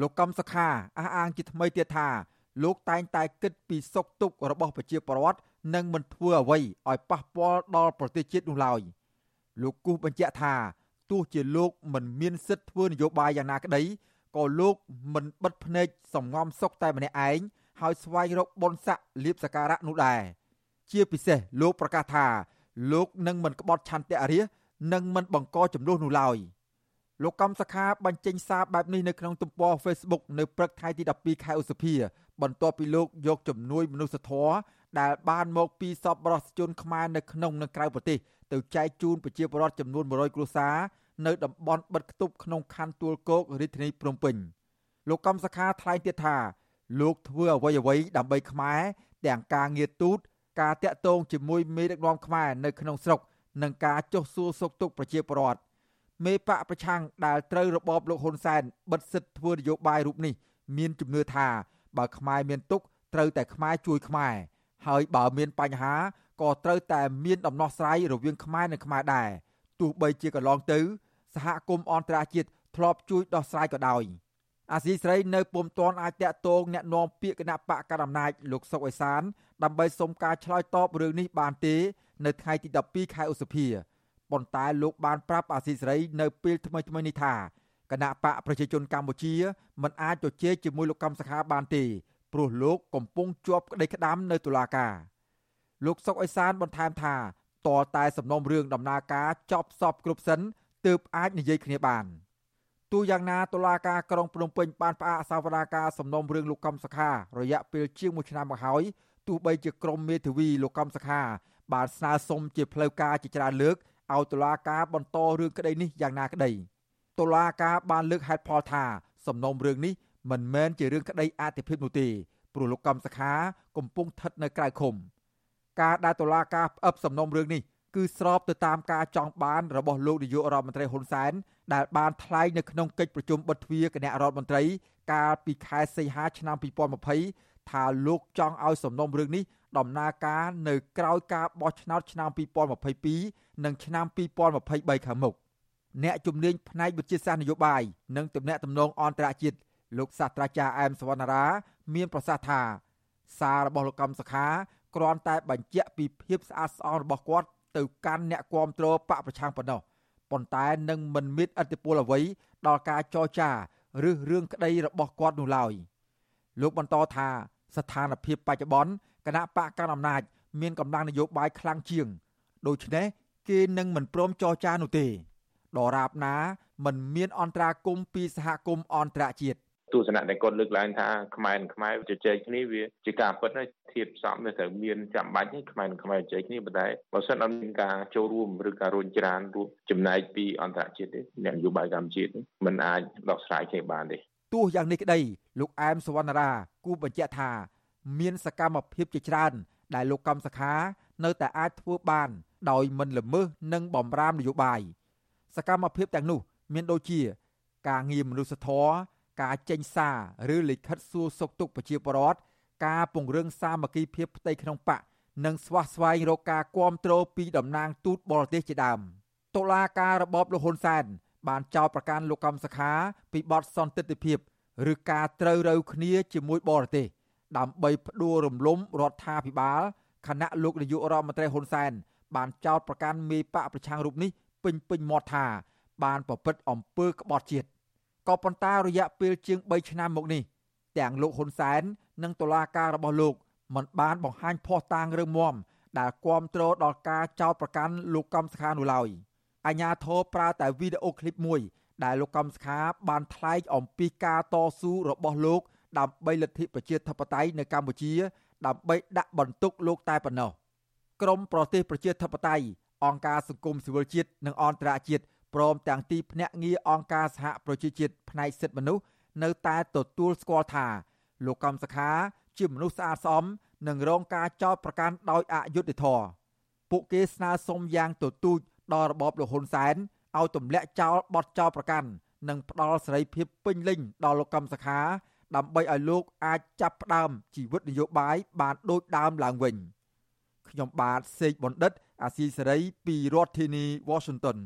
លោកកំសខាអះអាងជាថ្មីទៀតថាលោកតែងតែគិតពីសុខទុក្ខរបស់ប្រជាពលរដ្ឋនិងមិនធ្វើអ្វីឲ្យប៉ះពាល់ដល់ប្រទេសជាតិនោះឡើយលោកគូសបញ្ជាក់ថាទោះជាលោកមិនមានសិទ្ធិធ្វើនយោបាយយ៉ាងណាក្តីក៏លោកមិនបិទភ្នែកសំងំសុកតែម្នាក់ឯងហើយស្វែងរកបុណ្យស័ក្តិលៀបសការៈនោះដែរជាពិសេសលោកប្រកាសថាលោកនឹងមិនក្បត់ឆន្ទៈរាសនិងមិនបង្កចំនួននោះឡើយ លោកកំសខាបញ្ចេញសារបែបនេះនៅក្នុងទំព័រ Facebook នៅព្រឹកថ្ងៃទី12ខែឧសភាបន្ទាប់ពីលោកយកជំនួយមនុស្សធម៌ដែលបានមកពីសពរសជនខ្មែរនៅក្នុងនិងក្រៅប្រទេសទៅចែកជូនប្រជាពលរដ្ឋចំនួន100គ្រួសារនៅតំបន់បិទគប់ក្នុងខណ្ឌទួលគោករាជធានីភ្នំពេញលោកកំសខាថ្លែងទៀតថាលោកធ្វើអ្វីអ្វីដើម្បីខ្មែរទាំងការងារទូតការតាក់ទងជាមួយមេដឹកនាំខ្មែរនៅក្នុងស្រុកនិងការចុះសួរសុខទុក្ខប្រជាពលរដ្ឋ មេបកប្រឆាំងដែលត្រូវរបបលោកហ៊ុនសែនបិទសិទ្ធិធ្វើនយោបាយរូបនេះមានជំនឿថាបើខ្មែរមានទុក្ខត្រូវតែខ្មែរជួយខ្មែរហើយបើមានបញ្ហាក៏ត្រូវតែមានដំណោះស្រាយរវាងខ្មែរនិងខ្មែរដែរទោះបីជាកន្លងទៅសហគមន៍អន្តរជាតិធ្លាប់ជួយដោះស្រាយក៏ដោយអាស៊ីស្រីនៅពុំទាន់អាចតាក់ទងแนะនាំពាក្យគណៈបកកណ្ដាលអំណាចលោកសុកអេសានដើម្បីសុំការឆ្លើយតបរឿងនេះបានទេនៅថ្ងៃទី12ខែឧសភា ប៉ុន្តែលោកបានប្រាប់អាស៊ីសេរីនៅពេលថ្មីថ្មីនេះថាគណៈបកប្រជាជនកម្ពុជាមិនអាចជជែកជាមួយលោកកំសខាបានទេព្រោះលោកកំពុងជាប់ក្តីក្តាំនៅតុលាការលោកសុកអេសានបន្ថែមថាតរតែសំណុំរឿងដំណើរការចប់សពគ្រប់សិនទើបអាចនិយាយគ្នាបានទោះយ៉ាងណាតុលាការក្រុងភ្នំពេញបានផ្អាកសវនាការសំណុំរឿងលោកកំសខា រយៈពេលជាង1ឆ្នាំមកហើយទោះបីជាក្រុមមេធាវីលោកកំសខាបានស្នើសុំជាផ្លូវការជាច្រើនលើក ឲ្យតុលាការបន្តរឿងក្តីនេះយ៉ាងណាក្តីតុលាការបានលើកហេតុផលថា សំណុំរឿងនេះមិនមែនជារឿងក្តីអតិភិបនោះទេព្រោះលោកកំសខាកំពុងស្ថិតនៅក្រៅឃុំការដែលតុលាការផ្អឹបសំណុំរឿងនេះគឺស្របទៅតាមការចង់បានរបស់លោកនាយករដ្ឋមន្ត្រីហ៊ុនសែនដែលបានថ្លែងនៅក្នុងកិច្ចប្រជុំបិទទ្វារគណៈរដ្ឋមន្ត្រីកាលពីខែសីហាឆ្នាំ2020 ថាលោកចង់ឲ្យសំណុំរឿងនេះដំណើរការនៅក្រោយការបោះឆ្នោតឆ្នាំ2022និងឆ្នាំ2023ខាងមុខអ្នកជំនាញផ្នែកវិទ្យាសាស្ត្រនយោបាយនិងទំនាក់ទំនងអន្តរជាតិលោកសាស្ត្រាចារ្យអែមសវណ្ណារា មានប្រសាសន៍ថា សាររបស់លោកកំសខាគ្រាន់តែបញ្ជាក់ពីភាពស្អាតស្អំរបស់គាត់ទៅកាន់អ្នកគាំទ្របកប្រឆាំងប៉ុណ្ណោះប៉ុន្តែនឹងមិនមានអធិបុលអ្វីដល់ការចរចាឬរឿងក្តីរបស់គាត់នោះឡើយលោកបន្តថា ស្ថានភាពបច្ចុប្បន្នគណៈបកកណ្ដាលអំណាចមានកម្លាំងនយោបាយខ្លាំងជាងដូច្នេះគេនឹងមិនព្រមចរចានោះទេដរាបណាមិនមានអន្តរាគមពីសហគមន៍អន្តរជាតិទស្សនៈដែលគាត់លើកឡើងថាខ្មែរនិងខ្មែរជជែកគ្នាវាជាការពិតហើយធៀបផ្សំនៅត្រូវមានចាំបាច់ខ្មែរនិងខ្មែរជជែកគ្នាប៉ុន្តែបើសិនអត់មានការចូលរួមឬការរួញច្រានរួមចំណែកពីអន្តរជាតិទេអ្នកនយោបាយកម្ពុជាមិនអាចដោះស្រាយគ្នាបានទេ ទោះយ៉ាងនេះក្តីលោកអែមសវណ្ណារាគូបញ្ជាក់ថា មានសកម្មភាពជាច្រើន ដែលលោកកំសខា នៅតែអាចធ្វើបាន ដោយមិនល្មើសនិងបំរាមនយោបាយសកម្មភាពទាំងនោះ មានដូចជា ការងារមនុស្សធម៌ការចេញសារឬលិខិតសួរសុខទុក្ខប្រជាពលរដ្ឋការពង្រឹងសាមគ្គីភាពផ្ទៃក្នុងបកនិងស្វះស្វែងរកការគ្រប់គ្រងពីតំណាងទូតបរទេសជាដើមតុលាការរបបលហ៊ុនសែន បានចោទប្រកាន់លោកកំសខាពីបទសន្តិទ្ធិភាពឬការត្រូវរូវគ្នាជាមួយបរទេសដើម្បីផ្ដួលរំលំរដ្ឋាភិបាលគណៈលោកនាយករដ្ឋមន្ត្រីហ៊ុនសែនបានចោទប្រកាន់មេបកប្រឆាំងរូបនេះពេញពេញមាត់ថាបានប្រព្រឹត្តអំពើក្បត់ជាតិក៏ប៉ុន្តែរយៈពេលជាង3ឆ្នាំមកនេះទាំងលោកហ៊ុនសែននិងតុលាការរបស់លោកមិនបានបង្ហាញភ័ស្តុតាងរឹងមាំដែលគ្រប់គ្រងដល់ការចោទប្រកាន់លោកកំសខានោះឡើយ អាញាធរប្រើតែវីដេអូឃ្លីបមួយ ដែលលោកកំសខាបានថ្លែងអំពីការតស៊ូរបស់លោកដើម្បីលទ្ធិប្រជាធិបតេយ្យនៅកម្ពុជា ដើម្បីដាក់បន្ទុកលោកតែប៉ុណ្ណោះក្រមប្រទេសប្រជាធិបតេយ្យអង្គការសង្គមស៊ីវិលជាតិនិងអន្តរជាតិព្រមទាំងទីភ្នាក់ងារអង្គការសហប្រជាជាតិផ្នែកសិទ្ធិមនុស្សនៅតែទទួលស្គាល់ថាលោកកំសខាជាមនុស្សស្អាតស្អំនិងរងការចោទប្រកាន់ដោយអយុត្តិធម៌ពួកគេស្នើសុំយ៉ាងទទូច ដល់របបលោកហ៊ុនសែនឲ្យទម្លាក់ចោលបទចោទប្រកាន់និងផ្ដល់សេរីភាពពេញលេញដល់លោកកំសខាដើម្បីឲ្យលោកអាចចាប់ផ្ដើមជីវិតនយោបាយបានដូចដើមឡើងវិញខ្ញុំបាទសេកបណ្ឌិត អាស៊ីសេរីពីរដ្ឋធានី Washington